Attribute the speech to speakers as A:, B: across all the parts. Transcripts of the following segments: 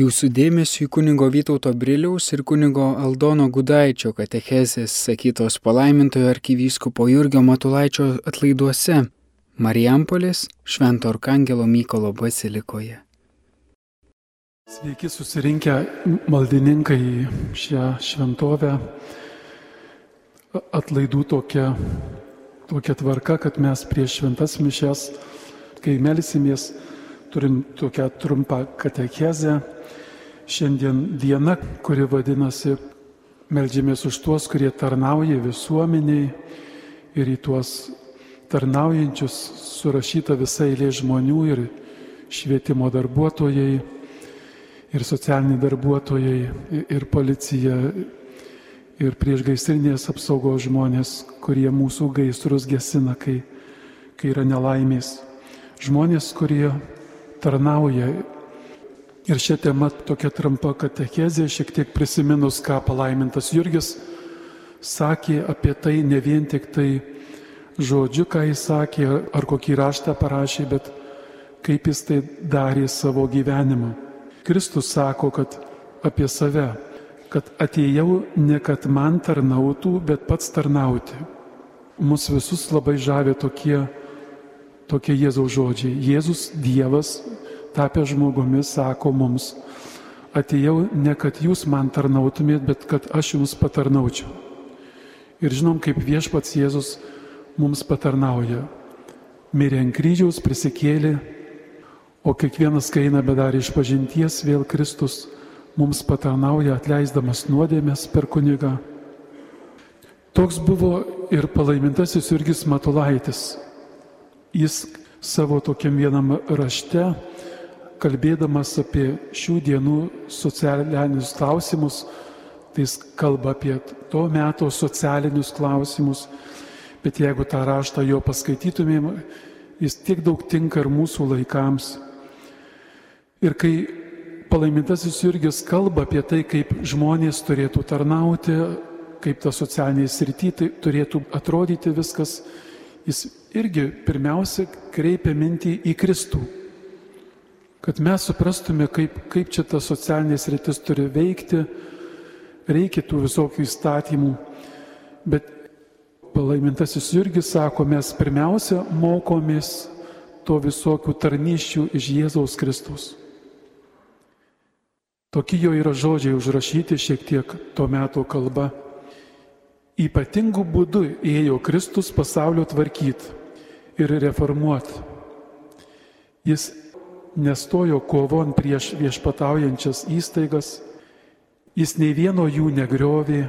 A: Jūsų dėmesio į kunigo Vytauto Briliaus ir kunigo Aldono Gudaičio katechezės sakytos palaimintojo arkivyskupo Jurgio Matulaičio atlaiduose Marijampolės Švento Arkangelo Mykolo bazilikoje.
B: Sveiki susirinkę maldininkai į šią šventovę. Atlaidų tokia, tokia tvarka, kad mes prieš šventas mišes, kai melsimės, turim tokią trumpą katechezę Šiandien diena, kuri vadinasi Meldžiamės už tuos, kurie tarnauja visuomeniai ir į tuos tarnaujančius surašyta visa eilė žmonių ir švietimo darbuotojai, ir socialiniai darbuotojai, ir policija, ir priešgaisrinės apsaugos žmonės, kurie mūsų gaisrus gesina, kai, kai yra nelaimės. Žmonės, kurie tarnauja Ir šią temą tokia trumpa katechezė, šiek tiek prisiminus, ką palaimintas Jurgis sakė apie tai, ne vien tik tai žodžiu, ką jis sakė, ar kokį raštą parašė, bet kaip jis tai darė savo gyvenimą. Kristus sako, kad apie save, kad atėjau ne kad man tarnautų, bet pats tarnauti. Mūsų visus labai žavė tokie, tokie Jėzaus žodžiai. Jėzus Dievas tapę žmogumi, sako mums, atėjau ne kad jūs man tarnautumėt, bet kad aš jums patarnaučiau. Ir žinom, kaip viešpats Jėzus mums patarnauja. Mirė ant kryžiaus, prisikėlė, o kiekvienas, kai eina bedar iš pažinties, vėl Kristus mums patarnauja, atleisdamas nuodėmės per kunigą. Toks buvo ir palaimintasis Jurgis Matulaitis. Jis savo tokiam vienam rašte kalbėdamas apie šių dienų socialinius klausimus, tai jis kalba apie to meto socialinius klausimus, bet jeigu tą raštą jo paskaitytumėm, jis tiek daug tinka ir mūsų laikams. Ir kai palaimintasis Jurgis kalba apie tai, kaip žmonės turėtų tarnauti, kaip ta socialinė srity tai turėtų atrodyti viskas, jis irgi pirmiausia kreipia mintį į Kristų Kad mes suprastume, kaip, kaip čia ta socialinės rytis turi veikti, reikia tų visokių įstatymų. Bet palaimintasis Jurgis sako, mes pirmiausia mokomės to visokių tarnyščių iš Jėzaus Kristus. Tokie jo yra žodžiai užrašyti šiek tiek to meto kalba. Ypatingų būdų ėjo Kristus pasaulio tvarkyti ir reformuoti. Jis nestojo kovon prieš viešpataujančias įstaigas, jis nei vieno jų negriovė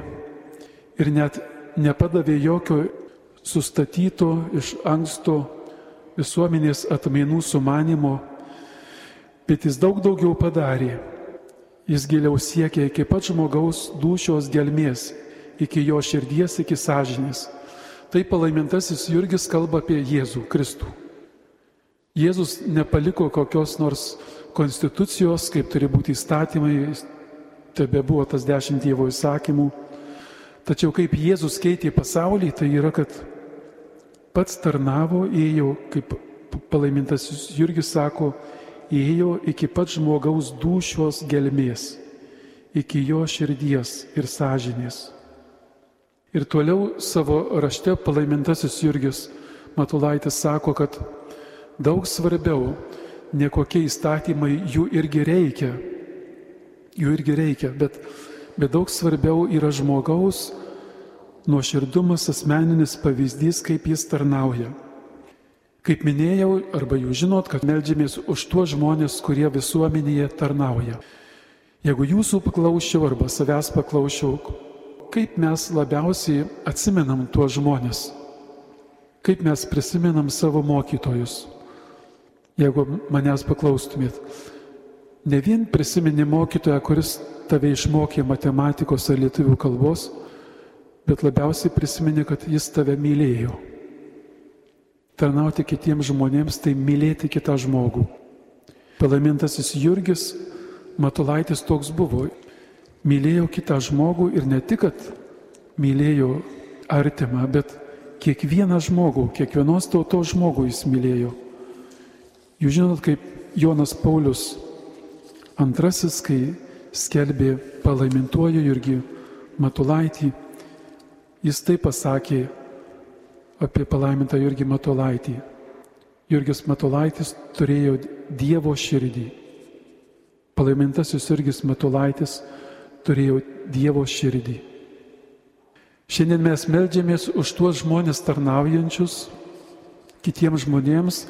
B: ir net nepadavė jokio sustatyto iš anksto visuomenės atmainų sumanimo, bet jis daug daugiau padarė. Jis giliau siekė iki pat žmogaus dušios gelmės, iki jo širdies, iki sąžinės. Tai palaimintasis Jurgis kalba apie Jėzų Kristų. Jėzus nepaliko kokios nors konstitucijos, kaip turi būti įstatymai, tebe buvo tas dešimt Dievo įsakymų. Tačiau kaip Jėzus keitė pasaulį, tai yra, kad pats tarnavo, ėjo, kaip palaimintas Jurgis sako, ėjo iki pat žmogaus dušios gelmės, iki jo širdies ir sąžinės. Ir toliau savo rašte palaimintasis Jurgis Matulaitis sako, kad daug svarbiau, ne kokie įstatymai, jų irgi reikia, jų irgi reikia, bet, bet daug svarbiau yra žmogaus nuoširdumas, asmeninis pavyzdys, kaip jis tarnauja. Kaip minėjau, arba jūs žinot, kad melžiamės už tuos žmonės, kurie visuomenėje tarnauja. Jeigu jūsų paklausčiau arba savęs paklausčiau, kaip mes labiausiai atsimenam tuos žmonės, kaip mes prisimenam savo mokytojus, Jeigu manęs paklaustumėt, ne vien prisimeni mokytoją, kuris tave išmokė matematikos ar lietuvių kalbos, bet labiausiai prisimeni, kad jis tave mylėjo. Tarnauti kitiems žmonėms tai mylėti kitą žmogų. Palaimintasis Jurgis Matulaitis toks buvo. Mylėjo kitą žmogų ir ne tik, kad mylėjo artimą, bet kiekvieną žmogų, kiekvienos tautos žmogų jis mylėjo. Jūs žinot, kaip Jonas Paulius Antrasis, kai skelbė palaimintuoju Jurgį Matulaitį, jis taip pasakė apie palaimintą Jurgį Matulaitį. Jurgis Matulaitis turėjo Dievo širdį. Palaimintasis Jurgis Matulaitis turėjo Dievo širdį. Šiandien mes melžiamės už tuos žmonės tarnaujančius kitiems žmonėms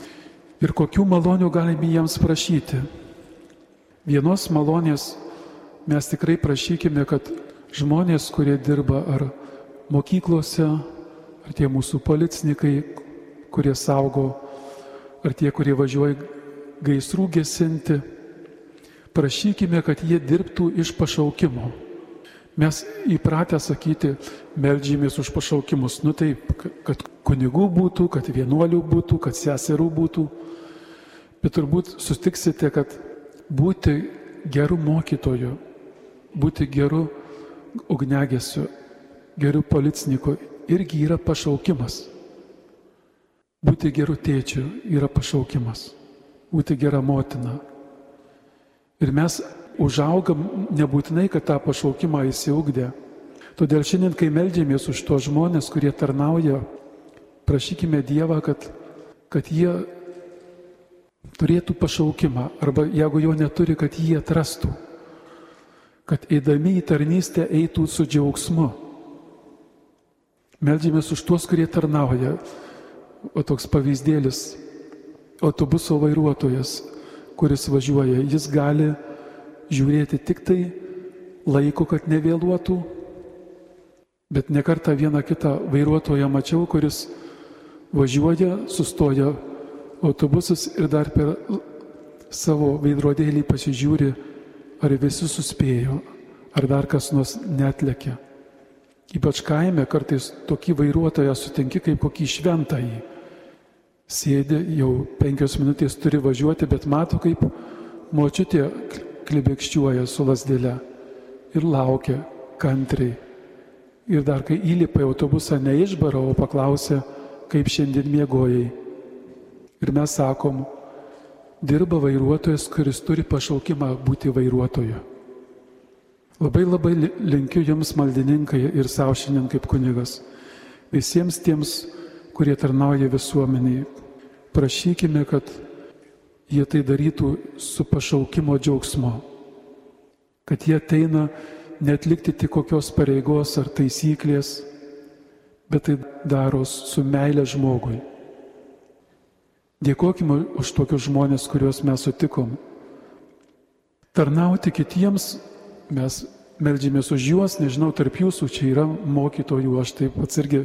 B: ir kokių malonių galime jiems prašyti. Vienos malonės mes tikrai prašykime, kad žmonės, kurie dirba ar mokyklose, ar tie mūsų policininkai, kurie saugo, ar tie, kurie važiuoja gaisrų gesinti, prašykime, kad jie dirbtų iš pašaukimo. Mes įpratę sakyti, melžymės už pašaukimus. Nu taip, kad kunigų būtų, kad vienuolių būtų, kad seserų būtų. Bet turbūt sustiksite, kad būti geru mokytoju, būti geru ugnegesiu, geru policininku irgi yra pašaukimas. Būti geru tėčiu yra pašaukimas. Būti gera motina. Ir mes užaugam nebūtinai, kad tą pašaukimą įsiugdė. Todėl šiandien, kai melžiamės už tos žmonės, kurie tarnauja, prašykime Dievą, kad, kad jie turėtų pašaukimą, arba jeigu jo neturi, kad jį atrastų, kad eidami į tarnystę eitų su džiaugsmu. Meldžiamės už tuos, kurie tarnauja. O toks pavyzdėlis, autobuso vairuotojas, kuris važiuoja, jis gali žiūrėti tik tai laiko, kad nevėluotų, bet nekartą vieną kitą vairuotoją mačiau, kuris važiuoja, sustoja autobusas ir dar per savo veidrodėlį pasižiūri, ar visi suspėjo, ar dar kas nors netlekė. Ypač kaime kartais tokį vairuotoją sutinki kaip kokį šventąjį. Sėdi, jau penkios minutės turi važiuoti, bet mato, kaip močiutė klibekščiuoja su lasdėle ir laukia kantriai. Ir dar kai įlipa į autobusą neišbara, o paklausia, kaip šiandien miegojai. Ir mes sakom, dirba vairuotojas, kuris turi pašaukimą būti vairuotoju. Labai labai linkiu Jums maldininkai ir savo šiandien kaip kunigas. Visiems tiems, kurie tarnauja visuomeniai, prašykime, kad jie tai darytų su pašaukimo džiaugsmu. Kad jie ateina netlikti tik kokios pareigos ar taisyklės, bet tai daro su meilė žmogui. Dėkojime už tokius žmonės, kuriuos mes sutikom. Tarnauti kitiems, mes melžymės už juos, nežinau, tarp jūsų čia yra mokytojų, aš taip pats irgi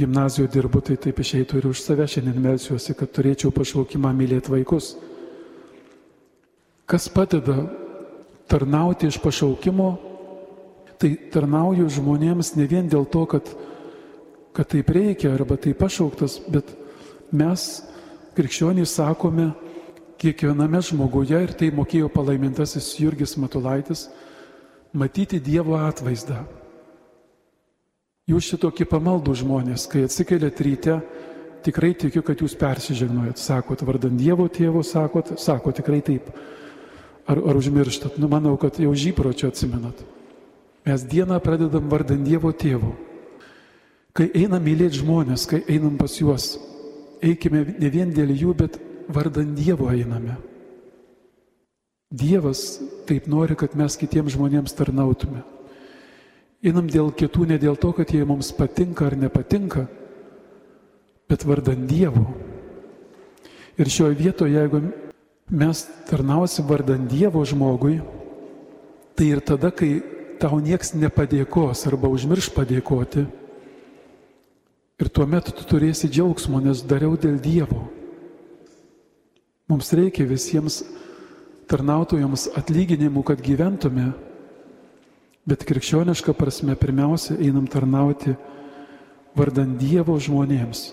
B: gimnazijoje dirbu, tai taip išeitų ir už save šiandien melsiuosi, kad turėčiau pašaukimą mylėti vaikus. Kas padeda tarnauti iš pašaukimo, tai tarnauju žmonėms ne vien dėl to, kad, kad taip reikia arba taip pašauktas, bet mes krikščionys sakome kiekviename žmoguje, ir tai mokėjo palaimintasis Jurgis Matulaitis, matyti Dievo atvaizdą. Jūs šitokie pamaldų žmonės, kai atsikeliat ryte, tikrai tikiu, kad jūs persižegnojat. Sakot, vardan Dievo tėvo, sakot, sakot tikrai taip. Ar, ar užmirštat? Nu, manau, kad jau žypročio atsimenat. Mes dieną pradedam vardan Dievo tėvo. Kai einam mylėti žmonės, kai einam pas juos, eikime ne vien dėl jų, bet vardan Dievo einame. Dievas taip nori, kad mes kitiems žmonėms tarnautume. Einam dėl kitų ne dėl to, kad jie mums patinka ar nepatinka, bet vardan Dievo. Ir šioje vietoje, jeigu mes tarnausim vardan Dievo žmogui, tai ir tada, kai tau nieks nepadėkos arba užmirš padėkoti, Ir tuomet tu turėsi džiaugsmo, nes dariau dėl Dievo. Mums reikia visiems tarnautojams atlyginimų, kad gyventume, bet krikščioniška prasme pirmiausia einam tarnauti vardan Dievo žmonėms.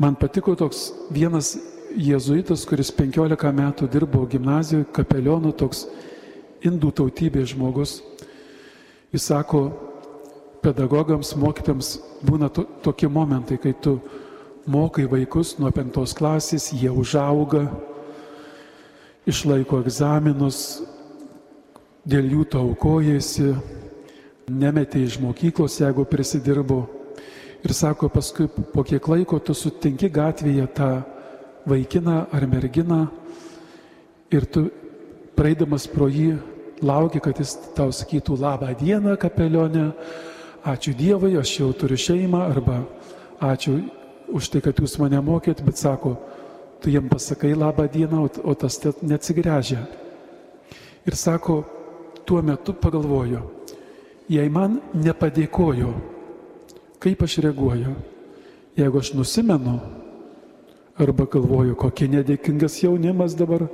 B: Man patiko toks vienas jėzuitas, kuris 15 metų dirbo gimnazijoje, kapelionų, toks indų tautybės žmogus. Jis sako, pedagogams, mokytams būna to, tokie momentai, kai tu mokai vaikus nuo penktos klasės, jie užauga, išlaiko egzaminus, dėl jų taukojasi, nemetė iš mokyklos, jeigu prisidirbo. Ir sako, paskui po kiek laiko tu sutinki gatvėje tą vaikiną ar merginą ir tu praeidamas pro jį lauki, kad jis tau sakytų labą dieną kapelionę, ačiū Dievui, aš jau turiu šeimą arba ačiū už tai, kad jūs mane mokėt, bet sako, tu jam pasakai labą dieną, o tas neatsigręžia. Ir sako, tuo metu pagalvoju, jei man nepadėkojo, kaip aš reaguoju, jeigu aš nusimenu, arba galvoju, kokie nedėkingas jaunimas dabar,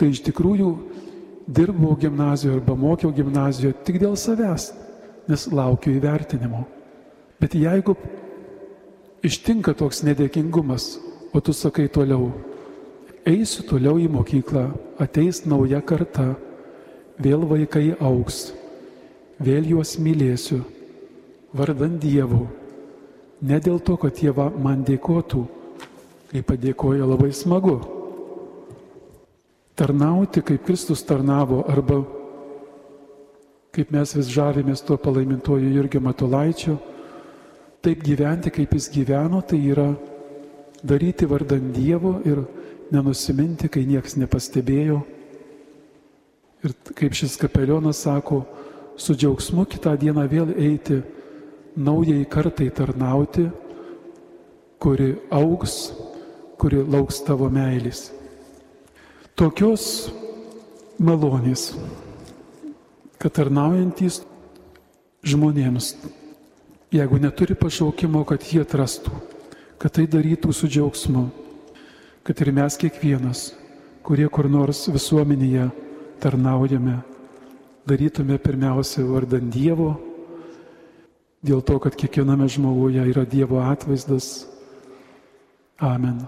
B: tai iš tikrųjų dirbau gimnazijoje arba mokiau gimnazijoje tik dėl savęs, nes laukiu įvertinimo. Bet jeigu ištinka toks nedėkingumas, o tu sakai toliau, eisiu toliau į mokyklą, ateis nauja karta, vėl vaikai auks, vėl juos mylėsiu, vardant Dievu, ne dėl to, kad jie man dėkotų, kai padėkoja labai smagu. Tarnauti, kaip Kristus tarnavo, arba kaip mes vis žavimės tuo palaimintuoju Jurgio Matulaičiu, taip gyventi, kaip jis gyveno, tai yra daryti vardant Dievo ir nenusiminti, kai nieks nepastebėjo. Ir kaip šis kapelionas sako, su džiaugsmu kitą dieną vėl eiti naujai kartai tarnauti, kuri auks, kuri lauks tavo meilės. Tokios malonės, kad tarnaujantys žmonėms jeigu neturi pašaukimo, kad jie atrastų, kad tai darytų su džiaugsmu, kad ir mes kiekvienas, kurie kur nors visuomenėje tarnaujame, darytume pirmiausia vardant Dievo, dėl to, kad kiekviename žmoguje yra Dievo atvaizdas. Amen.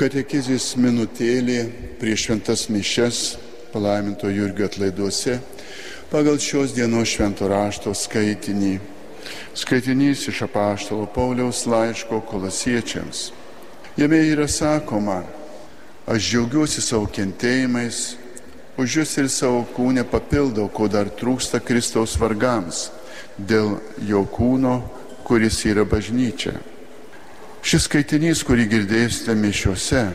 C: Katekizės minutėlė prieš šventas mišes palaiminto Jurgio atlaiduose pagal šios dienos švento rašto skaitinį. Skaitinys iš apaštalo Pauliaus laiško kolasiečiams. Jame yra sakoma, aš džiaugiuosi savo kentėjimais, už jūs ir savo kūnę papildau, ko dar trūksta Kristaus vargams, dėl jo kūno, kuris yra bažnyčia. Šis skaitinys, kurį girdėsite mišiuose,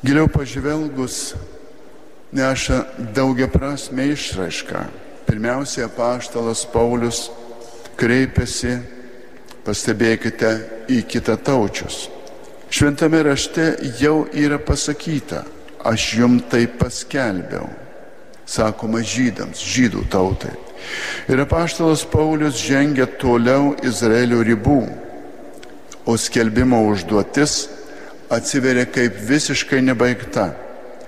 C: giliau pažvelgus, neša daugia prasme išraišką. Pirmiausia, paštalas Paulius kreipiasi, pastebėkite, į kitą taučius. Šventame rašte jau yra pasakyta, aš jum tai paskelbiau, sakoma žydams, žydų tautai. Ir apaštalas Paulius žengia toliau Izraelio ribų, o skelbimo užduotis atsiveria kaip visiškai nebaigta.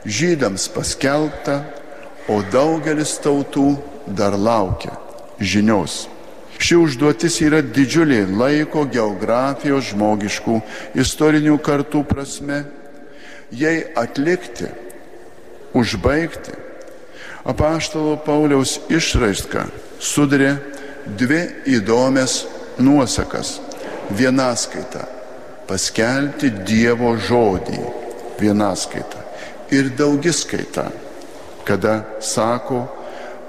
C: Žydams paskelbta, o daugelis tautų dar laukia žinios. Ši užduotis yra didžiulė laiko, geografijos, žmogiškų, istorinių kartų prasme. Jei atlikti, užbaigti, apaštalo Pauliaus išraiška sudarė dvi įdomias nuosakas. Vienaskaita - paskelbti Dievo žodį. Vienaskaita. Ir daugiskaita, kada sako,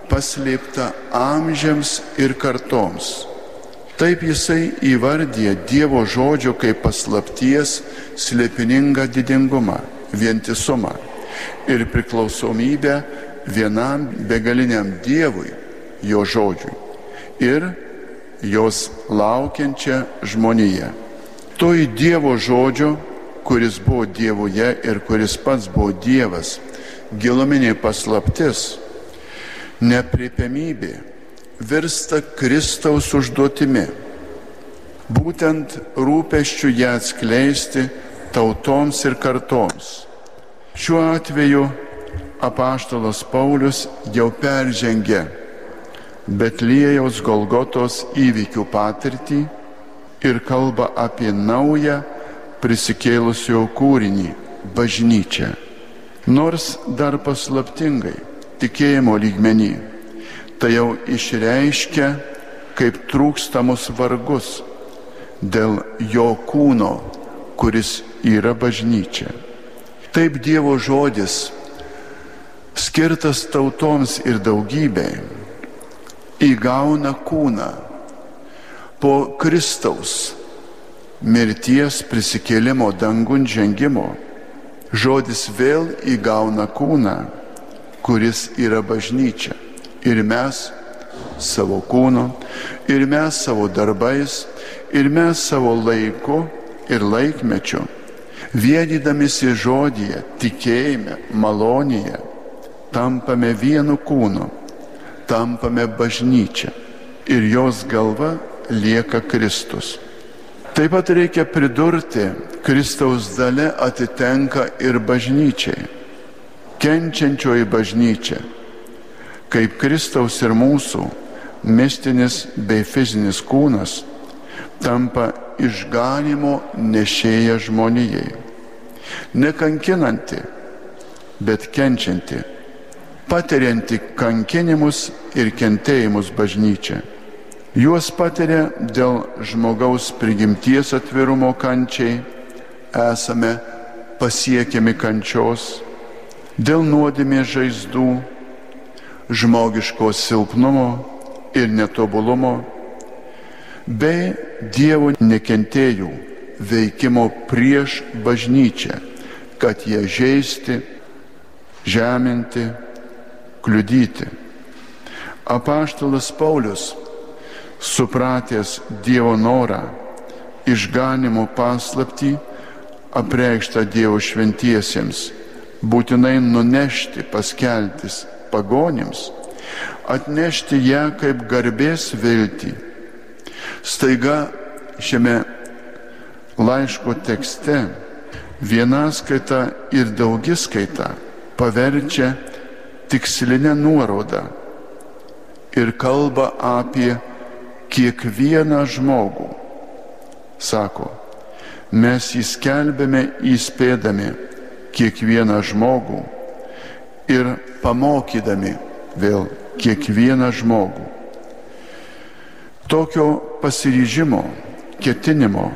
C: paslėpta amžiams ir kartoms. Taip jisai įvardyja Dievo žodžio kaip paslapties slėpiningą didingumą, vientisumą ir priklausomybę vienam begaliniam Dievui, jo žodžiui ir jos laukiančią žmoniją. Toji Dievo žodžio, kuris buvo Dievoje ir kuris pats buvo Dievas, giluminė paslaptis, nepriepiamybė virsta Kristaus užduotimi. Būtent rūpeščių ją atskleisti tautoms ir kartoms. Šiuo atveju apaštalas Paulius jau peržengė Betlėjaus Golgotos įvykių patirtį ir kalba apie naują prisikėlusio kūrinį - bažnyčią. Nors dar paslaptingai, tikėjimo lygmenį, tai jau išreiškia kaip trūkstamus vargus dėl jo kūno, kuris yra bažnyčia. Taip Dievo žodis skirtas tautoms ir daugybei, įgauna kūną po Kristaus mirties prisikėlimo dangun žengimo. Žodis vėl įgauna kūną, kuris yra bažnyčia. Ir mes savo kūnu, ir mes savo darbais, ir mes savo laiku ir laikmečiu, vienydamisi žodyje, tikėjime, malonėje, tampame vienu kūnu, tampame bažnyčia ir jos galva lieka Kristus. Taip pat reikia pridurti, Kristaus dalė atitenka ir bažnyčiai, kenčiančioji bažnyčia, kaip Kristaus ir mūsų mistinis bei fizinis kūnas tampa išganimo nešėja žmonijai. Nekankinanti, bet kenčianti patirianti kankinimus ir kentėjimus bažnyčia. Juos patiria dėl žmogaus prigimties atvirumo kančiai, esame pasiekiami kančios, dėl nuodėmės žaizdų, žmogiško silpnumo ir netobulumo, bei Dievo nekentėjų veikimo prieš bažnyčią, kad jie žaisti, žeminti, kliudyti. Apaštalas Paulius, supratęs Dievo norą, išganimo paslapti, apreikštą Dievo šventiesiems, būtinai nunešti, paskeltis pagonims, atnešti ją kaip garbės viltį. Staiga šiame laiško tekste vienaskaita ir daugiskaita paverčia tikslinę nuorodą ir kalba apie kiekvieną žmogų. Sako, mes įskelbėme įspėdami kiekvieną žmogų ir pamokydami vėl kiekvieną žmogų. Tokio pasiryžimo, ketinimo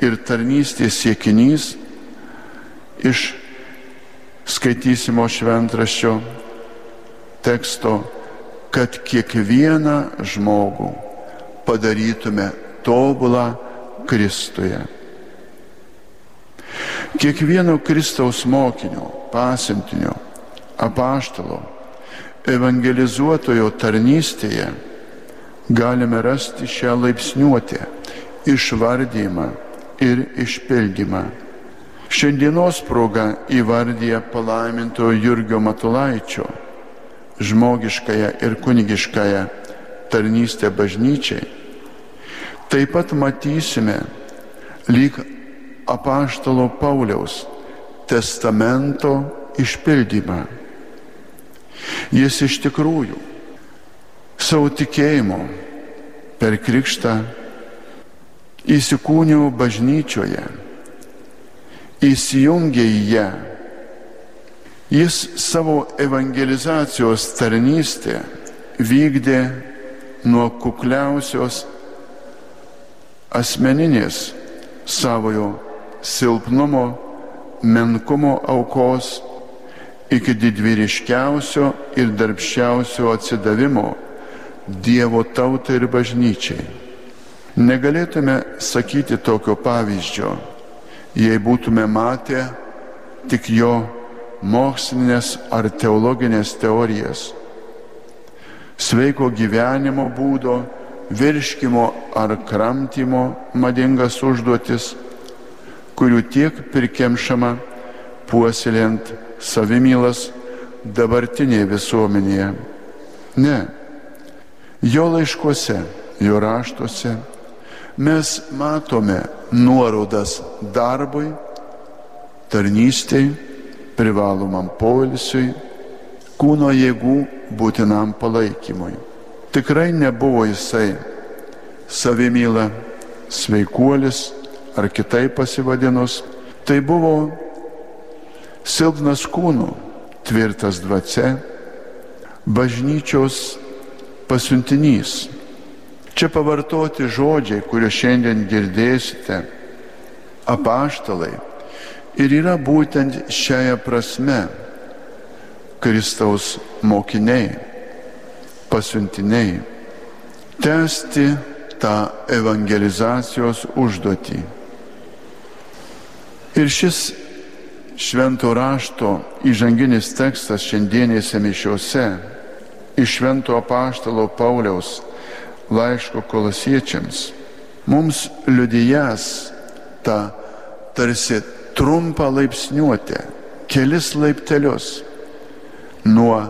C: ir tarnystės siekinys iš skaitysimo šventraščio teksto, kad kiekvieną žmogų padarytume tobulą Kristuje. Kiekvieno Kristaus mokinio, pasimtinio, apaštalo, evangelizuotojo tarnystėje galime rasti šią laipsniuotę, išvardymą ir išpildymą. Šiandienos proga įvardyja palaimintojo Jurgio Matulaičio žmogiškąją ir kunigiškąją tarnystę bažnyčiai, taip pat matysime lyg apaštalo Pauliaus testamento išpildymą. Jis iš tikrųjų savo tikėjimo per krikštą įsikūniau bažnyčioje, įsijungė į ją. Jis savo evangelizacijos tarnystę vykdė nuo kukliausios asmeninės savojo silpnumo, menkumo aukos iki didvyriškiausio ir darbščiausio atsidavimo Dievo tautai ir bažnyčiai. Negalėtume sakyti tokio pavyzdžio, jei būtume matę tik jo mokslinės ar teologinės teorijas, sveiko gyvenimo būdo, virškimo ar kramtymo madingas užduotis, kurių tiek prikemšama puoselėjant savimylas dabartinėje visuomenėje. Ne, jo laiškuose, jo raštuose mes matome nuorodas darbui, tarnystėj, privalomam poilsiui, kūno jėgų būtinam palaikymui. Tikrai nebuvo jisai savimyla, sveikuolis ar kitaip pasivadinus, tai buvo silpnas kūnų, tvirtas dvasia, bažnyčios pasiuntinys. Čia pavartoti žodžiai, kuriuos šiandien girdėsite, apaštalai, ir yra būtent šiaja prasme Kristaus mokiniai, pasiuntiniai, tęsti tą evangelizacijos užduotį. Ir šis švento rašto įžanginis tekstas šiandienėse mišiuose iš švento apaštalo Pauliaus laiško kolosiečiams mums liudijas tą tarsi trumpą laipsniuotę, kelis laiptelius nuo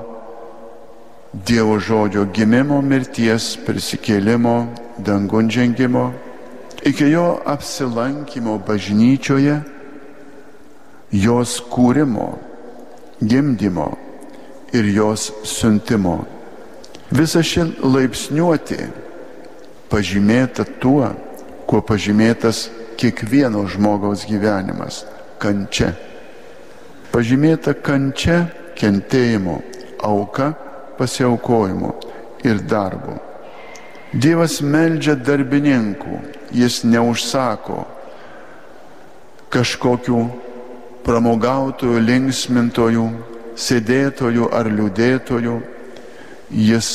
C: Dievo žodžio gimimo, mirties, prisikėlimo, dangun žengimo, iki jo apsilankimo bažnyčioje, jos kūrimo, gimdymo ir jos siuntimo. Visa ši laipsniuoti pažymėta tuo, kuo pažymėtas kiekvieno žmogaus gyvenimas - kančia. Pažymėta kančia kentėjimo, auka pasiaukojimu ir darbu. Dievas meldžia darbininkų, jis neužsako kažkokių pramogautojų, linksmintojų, sėdėtojų ar liūdėtojų, jis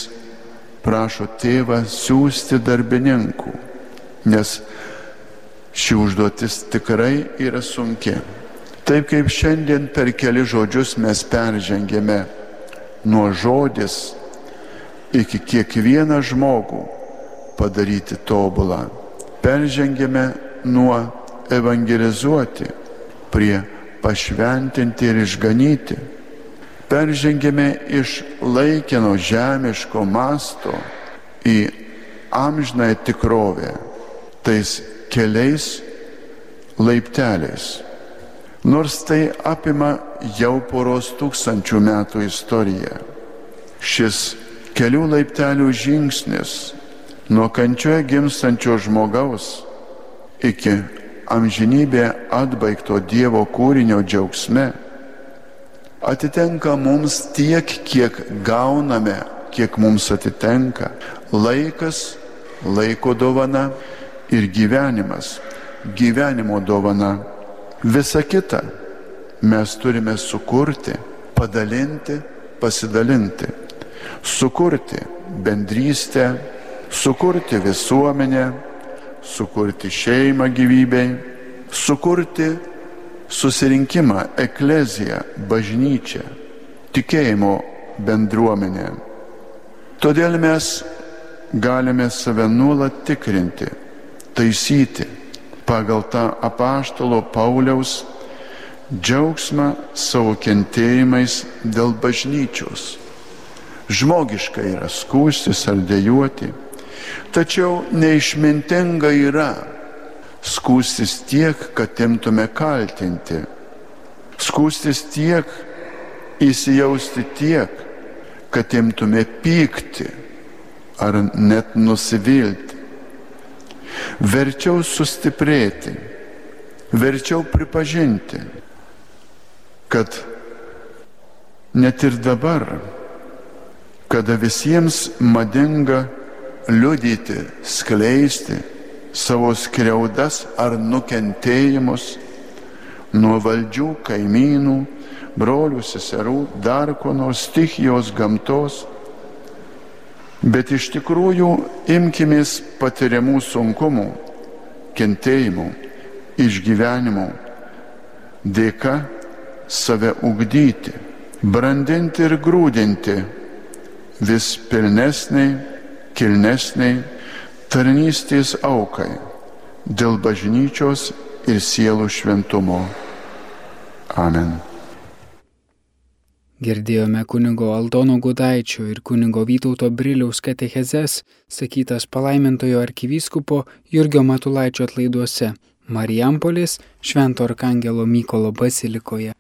C: prašo tėvą siūsti darbininkų, nes ši užduotis tikrai yra sunki. Taip kaip šiandien per keli žodžius mes peržengėme nuo žodis iki kiekvieną žmogų padaryti tobulą. Peržengėme nuo evangelizuoti prie pašventinti ir išganyti. Peržengėme iš laikino žemiško masto į amžinąją tikrovę tais keliais laipteliais. Nors tai apima jau poros tūkstančių metų istoriją. Šis kelių laiptelių žingsnis nuo kančioje gimstančio žmogaus iki amžinybė atbaigto Dievo kūrinio džiaugsme atitenka mums tiek, kiek gauname, kiek mums atitenka laikas, laiko dovana ir gyvenimas, gyvenimo dovana Visa kita mes turime sukurti, padalinti, pasidalinti. Sukurti bendrystę, sukurti visuomenę, sukurti šeimą gyvybei, sukurti susirinkimą, ekleziją, bažnyčią, tikėjimo bendruomenę. Todėl mes galime save nuolat tikrinti, taisyti pagal tą apaštalo Pauliaus džiaugsmą savo kentėjimais dėl bažnyčios. Žmogiška yra skūstis ar dėjoti, tačiau neišmintinga yra skūstis tiek, kad imtume kaltinti, skūstis tiek, įsijausti tiek, kad imtume pykti ar net nusivilti. Verčiau sustiprėti, verčiau pripažinti, kad net ir dabar kada visiems madinga liudyti, skleisti savo skriaudas ar nukentėjimus nuo valdžių, kaimynų, brolių, seserų, dar ko nors stichijos gamtos. Bet iš tikrųjų imkimės patiriamų sunkumų, kentėjimų, išgyvenimų dėka save ugdyti, brandinti ir grūdinti vis pilnesniai, kilnesniai tarnystės aukai dėl bažnyčios ir sielų šventumo. Amen.
A: Girdėjome kunigo Aldono Gudaičio ir kunigo Vytauto Briliaus katechezes, sakytas palaimintojo arkivyskupo Jurgio Matulaičio atlaiduose Marijampolės Švento Arkangelo Mykolo bazilikoje.